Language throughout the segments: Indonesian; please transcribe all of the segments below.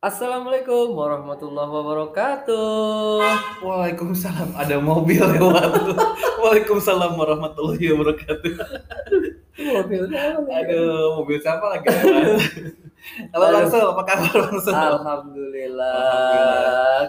Assalamualaikum warahmatullahi wabarakatuh. Waalaikumsalam. Ada mobil lewat. Waalaikumsalam warahmatullahi wabarakatuh. Mobilnya Aduh, mobil siapa lagi? Halo Sul, apa kabar Bang Sul? Alhamdulillah.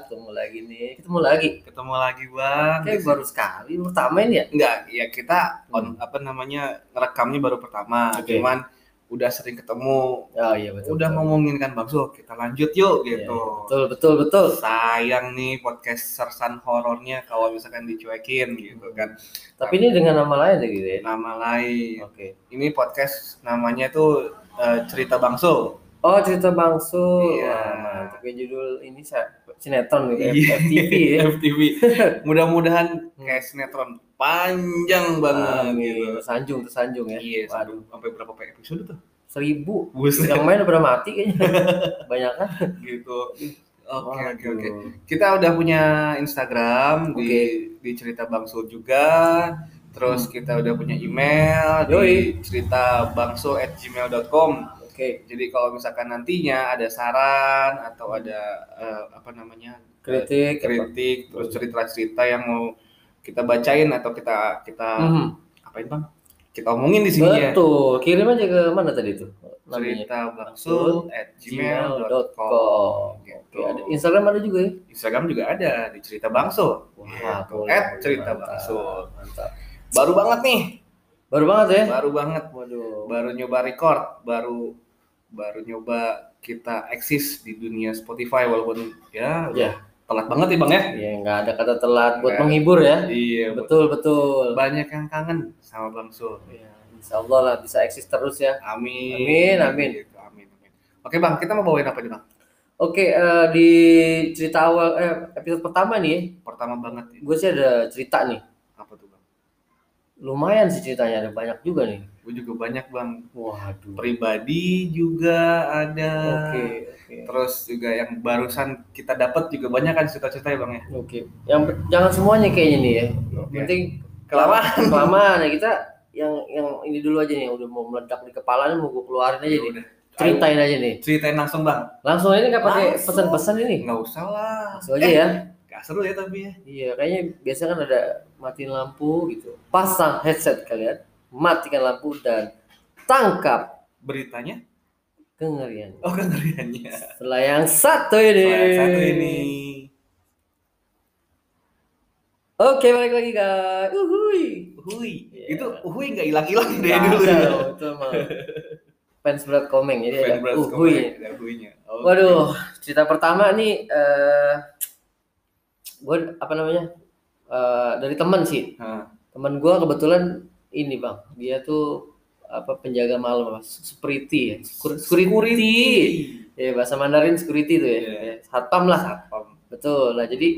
Ketemu lagi nih. Ketemu lagi. Ketemu lagi Bang. Kayak baru sekali pertama ini ya. Enggak, ya kita on apa namanya ngerekamnya baru pertama. Oke. Cuman udah sering ketemu. Oh iya betul. Udah betul. ngomongin kan Bang Sul, kita lanjut yuk Iya, gitu. Betul betul betul. Sayang nih podcast sersan horornya kalau misalkan dicuekin gitu kan. Tapi ini dengan nama lain gitu ya. Nama lain. Oke. Ini podcast namanya tuh eh, cerita Bang Sul. Oh cerita bangsu. Iya. Wah, mantap. Kayak judul ini sinetron gitu ya. Iya. FTV ya. FTV. Mudah-mudahan kayak sinetron panjang banget gitu. Amin. Sanjung tersanjung ya. Iya, Waduh. sampai, berapa episode tuh? Seribu. Buset. Yang main udah mati kayaknya. Banyak kan? gitu. Oke, oke, oke. Kita udah punya Instagram di di cerita Bang Sul juga. Terus kita udah punya email Hmm. Yoi. di cerita bangsul@gmail.com. Oke. Jadi kalau misalkan nantinya ada saran atau ada eh, apa namanya Kritik. apa? kritik, terus cerita-cerita yang mau kita bacain atau kita kita Mhm. apain bang? Kita omongin di sini ya. Betul. Kirim aja ke mana tadi itu? Cerita bangsul at gmail.com. Ada Instagram ada juga ya? Instagram juga ada di cerita bangsul. Wah, Gitu. boleh, At cerita Mantap, bangsul. Mantap. Baru banget nih, Baru banget ya? baru banget, Waduh. baru nyoba record, baru baru nyoba kita eksis di dunia Spotify walaupun ya Ya. Telat banget nih bang ya. Ya nggak ada kata telat buat menghibur ya. Iya, Betul betul. banyak yang kangen sama Bang Sul. Ya, Insya Allah lah bisa eksis terus ya. Amin. Amin, amin. Gitu, amin, amin. Oke bang, kita mau bawain apa nih bang? Oke eh, di cerita awal eh, episode pertama nih, Pertama banget, ya. gue sih ada cerita nih. Lumayan sih ceritanya ada banyak juga nih. Gue juga banyak bang. Waduh. Pribadi juga ada. Oke oke. Terus juga yang barusan kita dapat juga banyak kan cerita-cerita ya bang ya. Oke. Yang jangan semuanya kayaknya nih ya. Oke. Penting Kelamaan. kelamaan ya kita yang yang ini dulu aja nih udah mau meledak di kepala nih mau gue keluarin aja nih. Udah. Ceritain aja nih. Ceritain langsung bang. Langsung ini nggak pakai pesan-pesan ini. Nggak usah lah. Langsung aja ya. Seru ya tapi ya. Iya, kayaknya biasa kan ada matiin lampu gitu. Pasang headset kalian, matikan lampu dan tangkap Beritanya? kengerian. Oh kengeriannya. Setelah yang satu ini. Yang satu ini. Oke, balik lagi guys. Uhuy. Uhui. Iya. Itu uhui nggak hilang-hilang Nggak dulu ada ya. itu mah fans berat komeng jadi Fan ada uhuy. komeng, ada. Waduh, cerita pertama nih eh gue apa namanya? Eh, dari teman sih. Hah. Teman gue kebetulan ini, Bang. Dia tuh apa penjaga malam apa? Security ya. Secur- Security. Ya, bahasa Mandarin security tuh ya. Iya. Ya, Satpam lah. Satpam. Betul. Nah, jadi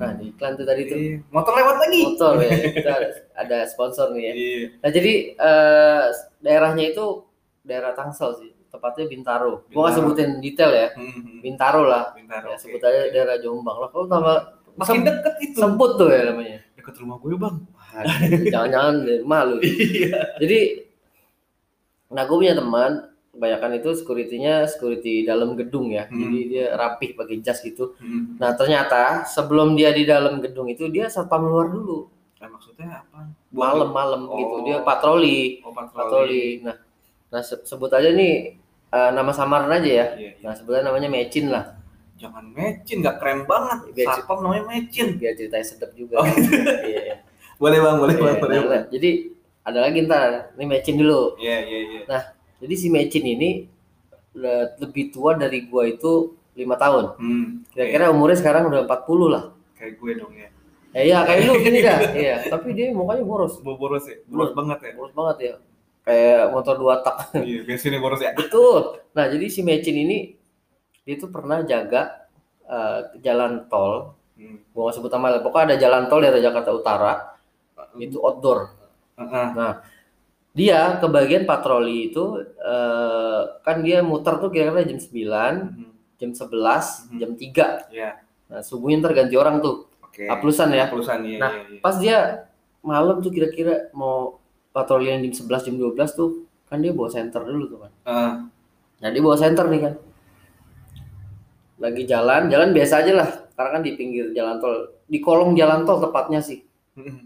Nah, di iklan tuh tadi tuh Iya. Motor lewat lagi. motor ya. Kita ada, sponsor nih ya. Iya. Nah jadi eh, daerahnya itu daerah Tangsel sih, tepatnya Bintaro. Gua nggak Bintaro. sebutin detail ya, Hmm. Bintaro lah. Bentar, Ya, sebut aja daerah Jombang lah. Kalau tambah Makin sem- deket itu. semput tuh ya namanya. Deket rumah gue bang. Jangan-jangan malu. Iya. Jadi, nah gue punya teman, kebanyakan itu security-nya security dalam gedung ya. Hmm. Jadi dia rapih pakai jas gitu. Hmm. Nah ternyata sebelum dia di dalam gedung itu dia satpam luar dulu, Nah, maksudnya apa? malam-malam gitu. Oh. Dia patroli. Oh, patroli. patroli. Nah, nah se- sebut aja nih eh, nama samaran aja ya. Iya, iya. Nah, sebutnya namanya Mecin lah. Jangan mecin, nggak keren banget. Biar- Satpam namanya mecin. Biar ceritanya sedap juga. Oh, Iya. Boleh bang, boleh Iya, bang, boleh nah, bang. nah, Jadi ada lagi ntar, ini Mecin dulu. Iya, iya, iya. Jadi si Mecin ini le- lebih tua dari gua itu lima tahun. Hmm. Kira-kira umurnya sekarang udah 40 lah. Kayak gue dong ya. Eh, iya kayak lu gini dah. Iya, tapi dia mukanya boros. Boros ya, boros banget ya. Boros banget ya. Kayak motor dua tak. Iya, bensinnya boros ya. Betul. Nah, jadi si Mecin ini dia tuh pernah jaga eh, jalan tol Hmm. gua nggak sebut nama pokoknya ada jalan tol dari Jakarta Utara itu outdoor Heeh. dia ke bagian patroli itu eh, kan dia muter tuh kira-kira jam 9 Hmm. jam 11 Mhm. jam 3 Iya. nah subuhnya ntar ganti orang tuh Oke. Aplusan ya? Aplusan iya, Nah, iya, iya. pas dia malam tuh kira-kira mau patroli yang jam 11 jam 12 tuh kan dia bawa senter dulu tuh kan Heeh. Nah di bawah center nih kan. Lagi jalan, jalan biasa aja lah. Karena kan di pinggir jalan tol, di kolong jalan tol tepatnya sih.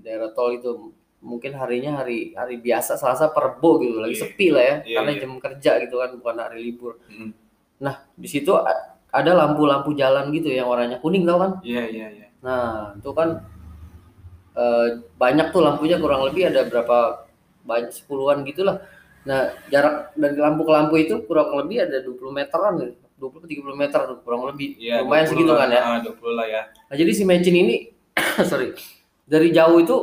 Daerah tol itu mungkin harinya hari hari biasa Selasa perbo gitu, lagi Iya. sepi lah ya, Iya, karena iya. jam kerja gitu kan, bukan hari libur. Mm. Nah di situ ada lampu-lampu jalan gitu yang warnanya kuning tau kan? Iya iya iya. Nah, itu kan eh, banyak tuh lampunya kurang lebih ada berapa banyak sepuluhan gitulah. Nah, jarak dari lampu ke lampu itu kurang lebih ada 20 meteran nih. 20 ke 30 meter kurang lebih. Iya, Lumayan 20 segitu lah. kan ya. Ah, 20 lah ya. Nah, jadi si Mecin ini sorry. Dari jauh itu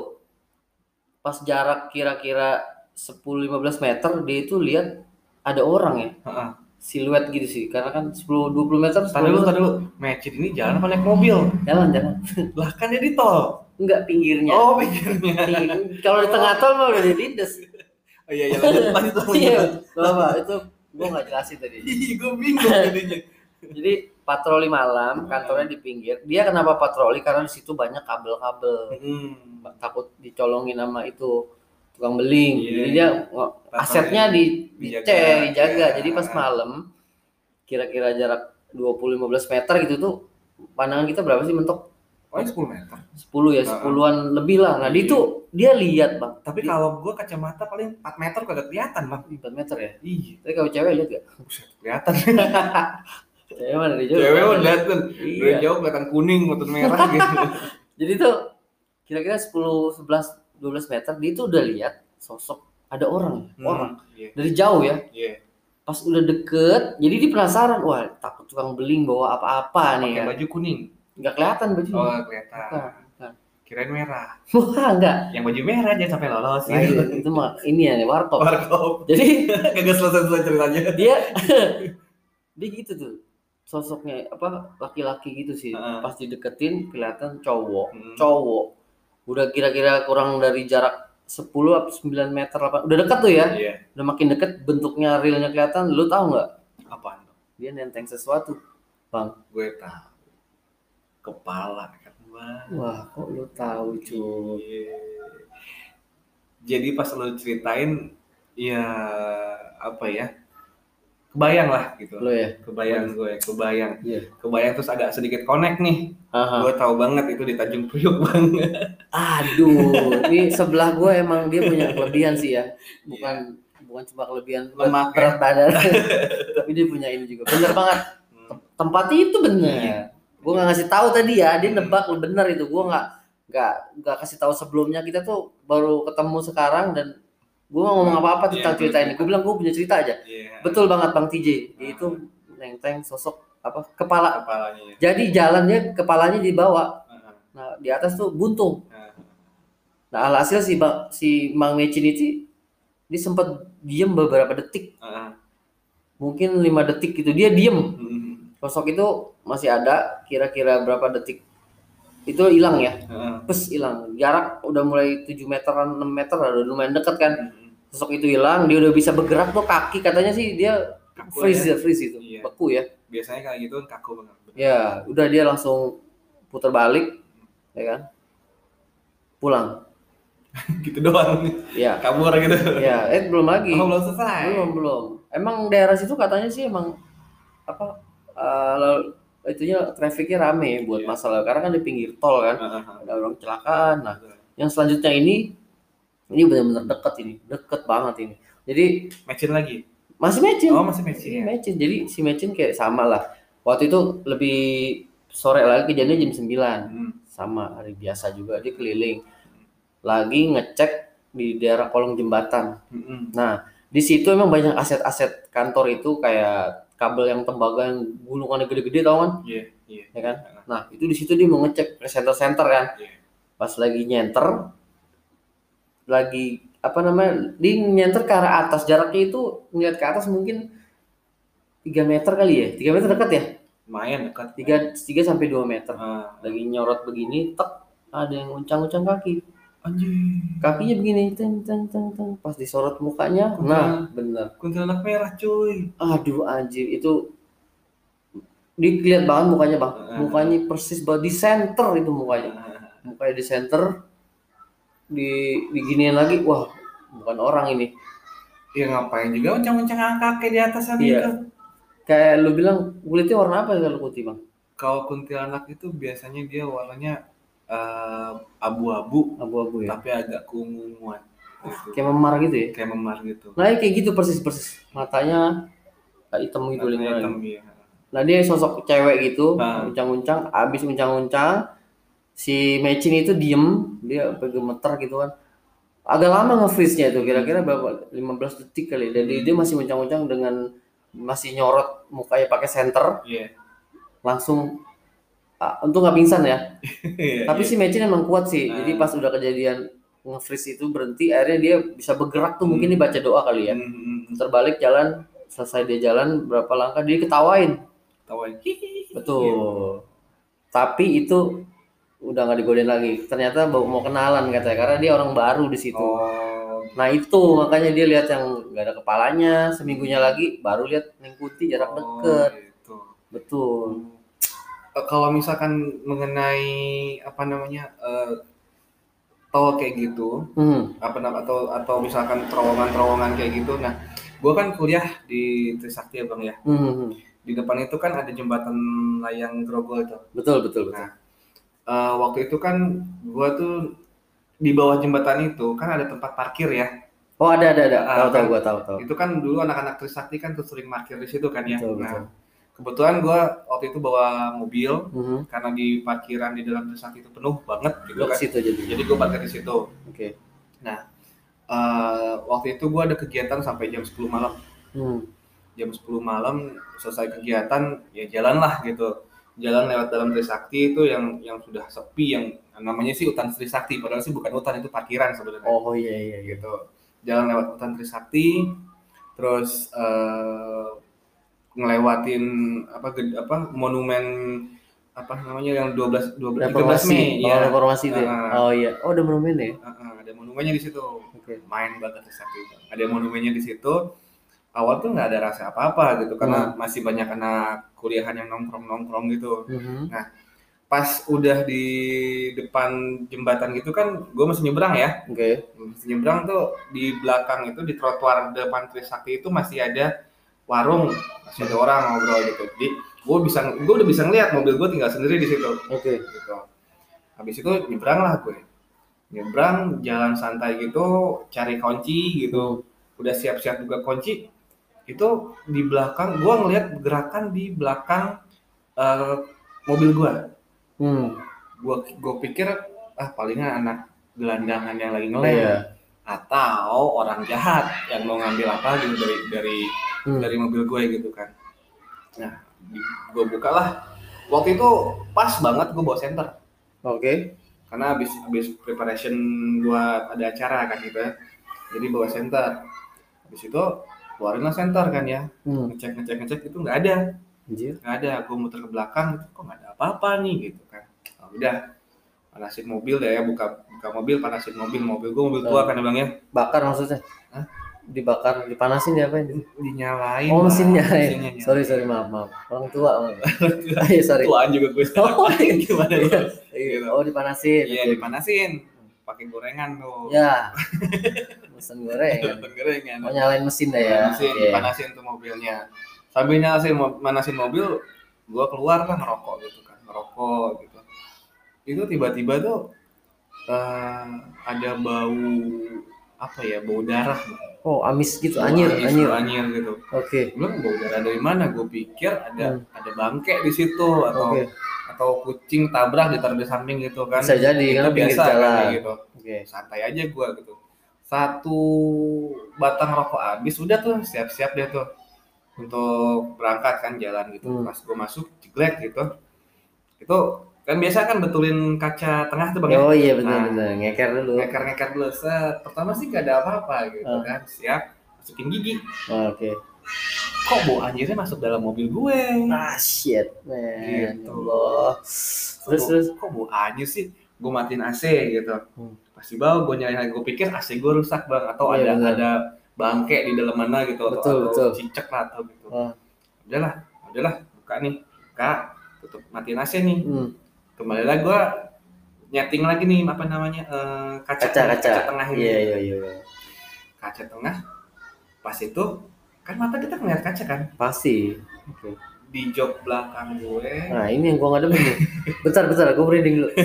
pas jarak kira-kira 10-15 meter dia itu lihat ada orang ya Heeh. Siluet gitu sih karena kan 10-20 meter Tadi dulu, tadi dulu. Mecin ini jalan apa naik mobil? jalan jalan Lah kan dia di tol. enggak pinggirnya Oh, pikirnya. Pinggir- kalau di tengah tol mah udah dilindes Oh iya iya lanjut lanjut. Iya, apa itu gua nggak jelasin tadi. Gue bingung jadinya. Jadi patroli malam, kantornya di pinggir. Dia kenapa patroli? Karena di situ banyak kabel-kabel. Hmm. Takut dicolongin sama itu tukang beling. Iya, Jadi iya. dia asetnya di Dijaga. dicek, dijaga. Iya. Jadi pas malam kira-kira jarak 20-15 meter gitu tuh pandangan kita berapa sih mentok? Oh, ini 10 meter. 10 ya, Ah, ah. 10-an lebih lah. Nah, Iya. itu dia lihat, Bang. Tapi kalau gue kacamata paling 4 meter kagak kelihatan, Bang. 4 meter ya. Iya. Tapi kalau cewek lihat gak? Buset, kelihatan. Cewek mana dari jauh? Cewek udah lihat kan. Dari Iya. jauh kelihatan kuning, motor merah gitu. Jadi tuh kira-kira 10 11 12 meter dia tuh udah lihat sosok ada orang, orang Iya. dari jauh ya. Iya. Pas udah deket, jadi dia penasaran, wah takut tukang beling bawa apa-apa nih Pakai ya. baju kuning. Enggak kelihatan bajunya. Oh, kelihatan. Bukan, bukan. Kirain merah. Wah, enggak. Yang baju merah jangan sampai lolos Nah, gitu. itu, itu mah ini ya warkop. Warkop. Jadi Kagak selesai-selesai ceritanya. dia dia gitu tuh sosoknya apa laki-laki gitu sih Heeh. pas dideketin kelihatan cowok Hmm. cowok udah kira-kira kurang dari jarak 10 atau 9 meter apa udah dekat tuh ya Iya. udah makin deket bentuknya realnya kelihatan lu tahu nggak Apaan? dia nenteng sesuatu bang Gue tahu. Kepala kan, Bang. wah kok lu tahu cuy Iya. Jadi pas lo ceritain ya apa ya? Kebayang lah gitu. lu ya? Kebayang gue, kebayang. Iya. Kebayang terus agak sedikit connect nih. Aha. Gue tahu banget itu di Tanjung Priok banget. aduh ini sebelah gue emang dia punya kelebihan sih ya. Bukan bukan cuma kelebihan. Lemak, berat badan. Tapi dia punya ini juga. Bener banget. Tempatnya itu bener. Gue nggak ngasih tahu tadi ya dia nebak lu bener itu. Gue nggak nggak nggak kasih tahu sebelumnya. Kita tuh baru ketemu sekarang dan gue nggak ngomong apa-apa Iya, tentang cerita ini. gue bilang gue punya cerita aja. Iya. betul banget bang TJ dia itu nenteng sosok apa kepala. Kepalanya. Ya. jadi jalannya kepalanya dibawa nah di atas tuh buntung. Nah alhasil si bang si Mang Mecin itu dia sempat diem beberapa detik. Mungkin lima detik gitu. Dia diem. Hmm. sosok itu masih ada kira-kira berapa detik itu hilang ya Heeh. pes hilang jarak udah mulai 7 meteran 6 meter udah lumayan deket kan Hmm. sosok itu hilang dia udah bisa bergerak tuh kaki katanya sih dia Kaku freeze ya. ya freeze itu Iya. beku ya Biasanya kayak gitu kan kaku banget. ya udah dia langsung putar balik ya kan pulang gitu doang. ya Kabur gitu. ya eh belum lagi Oh, belum selesai. belum belum emang daerah situ katanya sih emang apa lalu- itunya trafficnya rame buat Iya. masalah karena kan di pinggir tol kan Heeh. ada orang kecelakaan nah yang selanjutnya ini ini benar-benar deket ini deket banget ini jadi Matchin lagi. masih matching Oh, masih matching Ini ya. matching jadi si matching kayak sama lah waktu itu lebih sore lagi kejadiannya jam 9 Hmm. sama hari biasa juga dia keliling lagi ngecek di daerah kolong jembatan Hmm. nah di situ emang banyak aset-aset kantor itu kayak kabel yang tembaga yang gulungannya gede-gede tau kan? Iya, iya. ya kan? Nah itu di situ dia mau ngecek center-center kan. Iya. pas lagi nyenter lagi apa namanya dia nyenter ke arah atas. Jaraknya itu ngeliat ke atas mungkin 3 meter kali ya? 3 meter dekat ya? Lumayan dekat. 3 3 sampai 2 meter. Ah, lagi nyorot begini tek ada yang uncang-uncang kaki anjing. kakinya begini teng teng teng teng pas disorot mukanya nah bener Kuntilanak merah, cuy. aduh anjir itu dilihat banget mukanya bang Heeh. mukanya persis banget di center itu mukanya Ah, mukanya di center di diginiin lagi wah bukan orang ini Ya ngapain juga uncang-uncang kaki di atas sana Iya. itu. Kayak lu bilang kulitnya warna apa kalau putih bang? Kalau kuntilanak itu biasanya dia warnanya eh, abu-abu, Abu-abu ya. tapi agak keunguan. Gitu. Kayak memar gitu ya. Kayak memar gitu. Nah kayak gitu persis persis. Matanya kayak hitam gitu lingkaran. hitam, iya. Nah dia sosok cewek gitu, Ah. uncang-uncang, abis uncang-uncang, si Mecin itu diem, dia sampai gemeter gitu kan. Agak lama nge-freeze-nya itu, kira-kira berapa? 15 detik kali. Dan dia masih uncang-uncang dengan masih nyorot mukanya pakai senter, Iya. langsung ah, untung nggak pingsan ya. Tapi si Mecin emang kuat sih. Ah. Jadi pas udah kejadian nge-freeze itu berhenti, akhirnya dia bisa bergerak tuh mungkin dia baca doa kali ya. Hmm, hmm, hmm. Terbalik jalan, selesai dia jalan berapa langkah dia ketawain. Tawain. Betul. Tapi itu udah nggak digodain lagi. Ternyata mau mau kenalan katanya karena dia orang baru di situ. Oh, Nah itu makanya dia lihat yang nggak ada kepalanya. Seminggunya lagi baru lihat Neng Putih jarak deket. gitu. Betul. Eh, kalau misalkan mengenai apa namanya eh tol kayak gitu Hmm. apa nam- atau atau misalkan terowongan-terowongan kayak gitu nah gua kan kuliah di Trisakti ya bang ya Hmm, hmm, hmm. di depan itu kan ada jembatan layang grogol itu Betul betul betul. Nah, Eh, waktu itu kan gua tuh di bawah jembatan itu kan ada tempat parkir ya Oh ada ada ada. Ah, Tahu tahu kan. gua tahu tahu. itu kan dulu anak-anak Trisakti kan tuh sering parkir di situ kan ya Betul, nah betul. Kebetulan gua waktu itu bawa mobil Mhm. karena di parkiran di dalam Trisakti itu penuh banget gitu kan situ jadi. jadi gue parkir di situ Oke. Eh, waktu itu gue ada kegiatan sampai jam 10 malam Hmm. jam 10 malam selesai kegiatan ya jalan lah gitu jalan lewat dalam Trisakti itu yang yang sudah sepi yang namanya sih hutan Trisakti padahal sih bukan hutan itu parkiran sebenarnya Oh iya iya iya. gitu jalan lewat hutan Trisakti terus eh, ngelewatin apa ged- apa monumen apa namanya yang 12 12 13 Reformasi. Mei Oh, ya reformasi itu. Ah. Oh iya. Oh ada monumen ya. Heeh, ada monumennya di situ Oke. main banget itu. ada monumennya di situ awal tuh nggak ada rasa apa-apa gitu karena masih banyak anak kuliahan yang nongkrong nongkrong gitu Mhm. pas udah di depan jembatan gitu kan gue masih nyebrang ya Oke. masih nyebrang tuh di belakang itu di trotoar depan Trisakti itu masih ada warung masih ada orang ngobrol gitu jadi gue bisa gue udah bisa ngeliat mobil gue tinggal sendiri di situ Oke. gitu. Habis itu nyebrang lah gue. Nyebrang jalan santai gitu, cari kunci gitu. Udah siap-siap juga kunci. Itu di belakang gue ngeliat gerakan di belakang eh, mobil gue. Hmm. Gue gue pikir ah palingan anak gelandangan yang lagi ngelem Iya. atau orang jahat yang mau ngambil apa gitu dari dari Hmm. dari mobil gue gitu kan. Nah, gue buka lah. Waktu itu pas banget gue bawa senter. Oke. karena habis habis preparation buat ada acara kan gitu ya. Jadi bawa center habis itu keluarin lah center kan ya. Hmm. ngecek ngecek ngecek itu nggak ada. Nggak ada. Gue muter ke belakang gitu, kok nggak ada apa-apa nih gitu kan. Oh, udah panasin mobil deh ya. Buka buka mobil panasin mobil. Mobil gue mobil tua kan ya bang ya. Bakar maksudnya? Dibakar, dipanasin ya apa dinyalain Oh mesinnya ya. Mesinnya nyala. Sorry sorry maaf maaf. Orang tua. maaf. Iya sorry. tuaan juga gue Oh, iya. gimana ya Iya. Oh dipanasin. iya dipanasin pakai gorengan tuh Ya. Mesin goreng. Pakai gorengan Oh nyalain mesin dah ya. Panasin, Iya. panasin tuh mobilnya. Sambil nyalasin mo- manasin mobil, gua keluar lah ngerokok gitu kan, ngerokok gitu. Itu tiba-tiba tuh eh, ada bau apa ya, bau darah. Oh amis gitu, Bau anyir, amis, anyir. bau anyir gitu. Oke. Belum bau darah dari mana? Gue pikir ada Hmm. ada bangke di situ atau Oke. atau kucing tabrak ditaruh di samping gitu kan. Bisa jadi Itu kan biasa kan jalan. kayak gitu. Oke. Santai aja gua gitu. Satu batang rokok habis udah tuh siap-siap deh tuh untuk berangkat kan jalan gitu. Hmm. Pas gua masuk jeglek gitu. Itu kan biasa kan betulin kaca tengah tuh Bang ya. Oh iya benar Nah. benar. Ngeker dulu. Ngeker-ngeker dulu set. Pertama sih gak ada apa-apa gitu Ah. kan. Siap masukin gigi. Oh, Oke. Kok bau anjirnya masuk dalam mobil gue? Ah shit, man. Gitu. Allah. Kok Terus terus. kok bau anjir sih? Gue matiin AC gitu. Hmm. Pasti bau gue nyalain lagi. Gue pikir AC gue rusak bang atau Iya, ada benar. ada bangke di dalam mana gitu atau, Betul, atau betul. cicak lah atau gitu. Ah. Udahlah, udahlah buka nih, buka, tutup matiin AC nih. Hmm. Kembali lagi gue nyeting lagi nih apa namanya eh, kaca, Kaca kaca. tengah ini. Iya iya iya. iya. Kaca tengah. Pas itu kan mata kita ngeliat kaca kan. Pasti. Oke. di jok belakang gue Nah ini yang gua nggak demen nih. Bentar bentar, gua merinding dulu.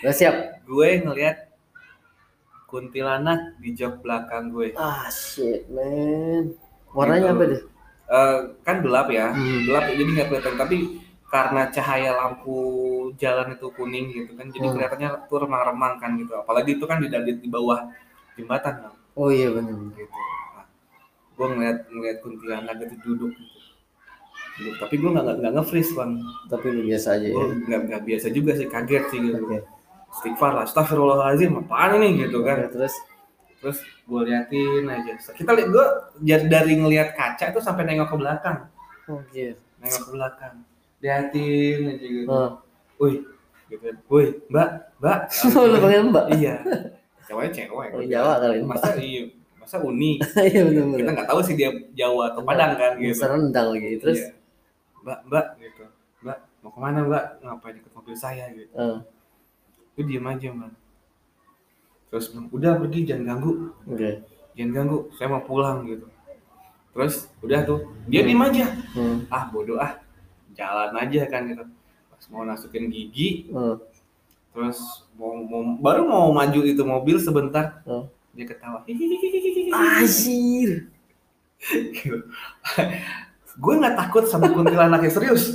Nah siap. gue ngelihat kuntilanak di jok belakang gue Ah shit man. Warnanya Gitu. apa deh? Eh, kan gelap ya Hmm. gelap jadi nggak kelihatan tapi karena cahaya lampu jalan itu kuning gitu kan jadi Hmm. kelihatannya tuh remang-remang kan gitu apalagi itu kan di, di, di bawah jembatan Bang. Oh iya benar. gitu nah, gue ngeliat ngeliat kuntilanak itu duduk gitu Duduk. tapi gue nggak nggak nge-freeze bang Tapi lu biasa aja ya. gue nggak nggak biasa juga sih kaget sih gitu Oke. istighfar lah astagfirullahaladzim apaan ini gitu kan terus terus gue liatin aja kita lihat gue dari ngelihat kaca itu sampai nengok ke belakang oh iya. nengok ke belakang liatin aja gitu. Oh. wih gitu. Wih mbak mbak. Lu panggil Mbak. iya. Ceweknya cewek Oh, Jawa kali. Mbak. masa iya masa uni? Iya benar kita nggak tahu sih dia Jawa atau Padang kan gitu. Serendang lagi. Terus? Iya. mbak mbak gitu. Mbak mau ke mana mbak? Ngapain ikut mobil saya gitu. Eh, itu diem aja mbak. Terus bilang, udah pergi jangan ganggu. Oke. jangan ganggu saya mau pulang gitu. Terus udah tuh dia diem aja. Hmm. ah bodoh ah jalan aja kan gitu pas mau masukin gigi Hmm. terus mau, mau baru mau maju itu mobil sebentar Hmm. dia ketawa Anjir. Gitu. gue nggak takut sama kuntilanaknya serius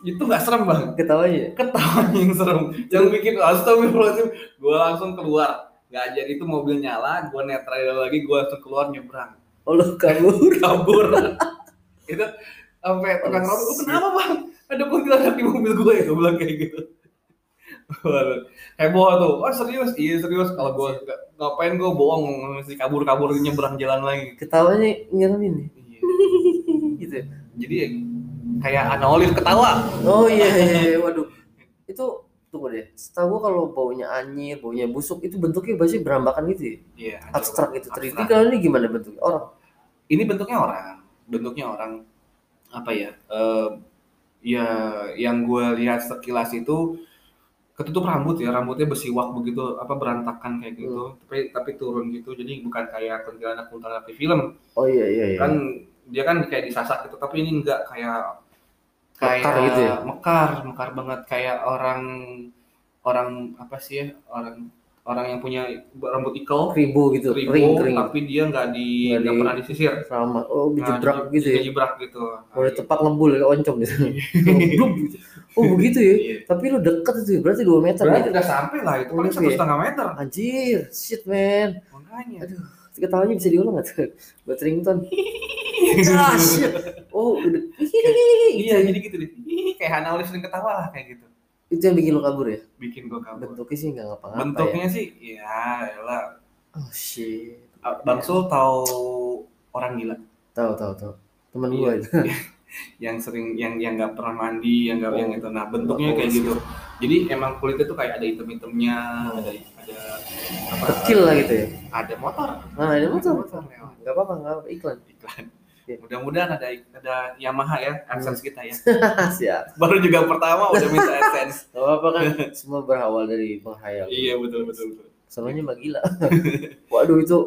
itu nggak serem bang Ketawanya. ketawa yang serem yang bikin astagfirullahaladzim gue langsung keluar nggak jadi itu mobil nyala gue netral lagi gue langsung keluar nyebrang Oh lu kabur. kabur itu sampai tukang lu kenapa bang ada kuntilanak di mobil gue itu bilang kayak gitu heboh tuh oh serius iya serius kalau gue ngapain gue bohong mesti kabur kabur nyebrang jalan lagi Ketawanya nyeremin nih. Iya. Gitu. ya? jadi ya, kayak Ana Olive ketawa Oh iya, iya, iya. waduh. Itu tunggu deh. Setahu gua kalau baunya anyir, baunya busuk itu bentuknya pasti berambakan gitu ya. iya Abstrak gitu. 3D abstrak. kalau ini gimana bentuknya? Orang. ini bentuknya orang bentuknya orang apa ya eh, ya yang gue lihat sekilas itu ketutup rambut ya rambutnya bersiwak begitu apa berantakan kayak gitu tapi tapi turun gitu jadi bukan kayak kuntilanak kuntilanak di film Oh iya iya iya. kan dia kan kayak disasak gitu tapi ini enggak kayak kayak Mekar gitu ya? mekar mekar banget kayak orang orang apa sih ya orang orang yang punya rambut ikal Kribo gitu, ribu kering kering. tapi dia nggak di Nggak pernah disisir Sama. Oh, Nah, dijebrak di- gitu ya. dijebrak gitu Udah tepak ngebul kayak oncom gitu. Ngeblub gitu. Oh begitu ya. Iya. Tapi lu deket itu ya, berarti 2 meter Berarti gitu. udah sampai lah itu Oh, paling gitu satu ya? setengah meter Anjir, shit man. makanya Aduh, ketawanya bisa diulang nggak tuh? Buat ringtone. ah. Oh, udah. iya jadi gitu deh kayak Hana Olive sering ketawa lah kayak gitu Itu yang bikin lu kabur ya? bikin gua kabur Bentuknya sih nggak ngapa-ngapa ya. bentuknya sih ya lah Oh shit. Bang Sul tahu orang gila Tahu tahu tahu. Temen Iya. gua itu. yang sering yang yang nggak pernah mandi yang nggak yang Oh. itu nah bentuknya kayak gitu jadi emang kulitnya tuh kayak ada hitam-hitamnya Oh. ada ada apa Kecil lah gitu ya. ada motor Nah, ada motor. Enggak apa-apa, enggak apa iklan. iklan Mudah-mudahan ada ada Yamaha ya. AdSense kita ya Siap. baru juga pertama udah minta AdSense Enggak apa-apa kan semua berawal dari menghayal. iya betul betul betul Soalnya mah gila. Waduh itu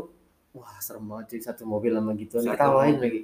wah serem banget cuy satu mobil sama gituan Satu diketawain mobil. lagi.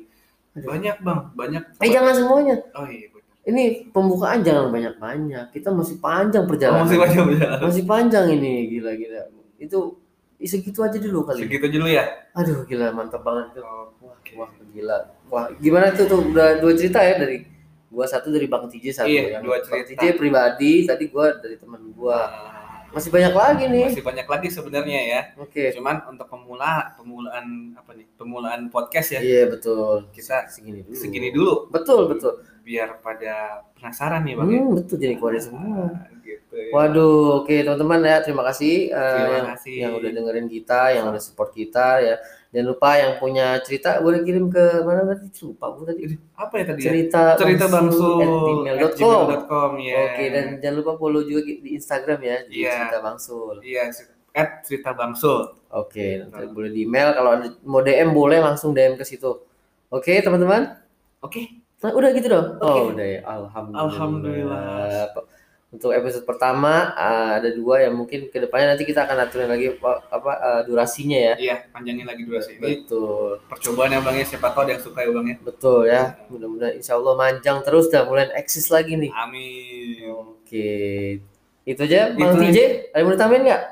banyak bang banyak Eh jangan semuanya. oh iya Ini pembukaan jangan banyak-banyak. Kita masih panjang oh, perjalanan. masih banyak banyak Masih panjang ini gila-gila. Itu segitu aja dulu kali. segitu dulu ya Aduh gila mantap banget tuh. oh, Wah, oke. wah gila. Wah, gimana tuh tuh udah dua cerita ya dari gua satu dari Bang TJ satu Iya, yang dua Bang cerita. TJ pribadi, tadi gua dari teman gua. Nah, Masih banyak lagi nih. masih banyak lagi sebenarnya ya Oke. cuman untuk pemula pemulaan apa nih pemulaan podcast ya Iya betul. kita Segini dulu. segini dulu Betul betul. biar pada penasaran nih bang ya. Hmm, betul jadi keluarin semua. Nah, gitu ya. Waduh, oke teman-teman ya terima kasih, Terima yang, kasih. yang udah dengerin kita, yang udah support kita ya. Jangan lupa yang punya cerita boleh kirim ke mana tadi lupa gua tadi. apa ya tadi ya? Cerita cerita bangsul gmail.com. ya Oke dan jangan lupa follow juga di Instagram ya di Iya. cerita bangsul. iya at cerita bangsul Oke, nanti boleh di email kalau mau DM boleh langsung DM ke situ. Oke teman-teman. oke Nah, udah gitu dong. Oke. Oh udah ya. Alhamdulillah. Alhamdulillah. Untuk episode pertama uh, ada dua yang mungkin ke depannya nanti kita akan aturin lagi apa, apa uh, durasinya ya. Iya, panjangin lagi durasi ini. Betul, Percobaan ya bang ya, siapa tahu ada yang suka ya bang ya. betul ya. Mudah-mudahan Insya Allah manjang terus dan mulai eksis lagi nih. Amin. Oke, itu aja Bang Itu TJ. Ada yang mau ditambahin nggak?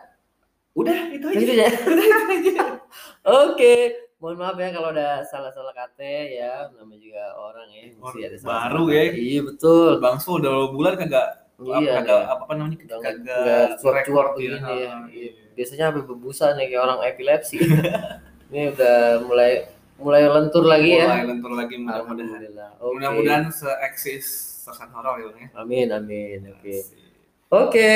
Udah itu aja. Itu aja. Oke, mohon maaf ya kalau ada salah-salah kata ya. Namanya juga orang ya. mesti Orang ada salah-salah baru kata. ya. Iya betul. Bang Sul udah bulan kagak Iya. kagak nih. apa, apa namanya kagak record begini ya. Ah, Iya. Biasanya sampai bebusa nih kayak orang epilepsi. Ini udah mulai mulai lentur lagi ya. Mulai lentur lagi mudah-mudahan. Oke. Mudah-mudahan se-eksis sersan horor ya ya. Amin amin. Oke. Asik. Oke,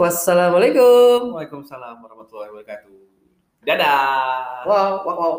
wassalamualaikum. Waalaikumsalam warahmatullahi wabarakatuh. Dadah. Wow, wow, wow.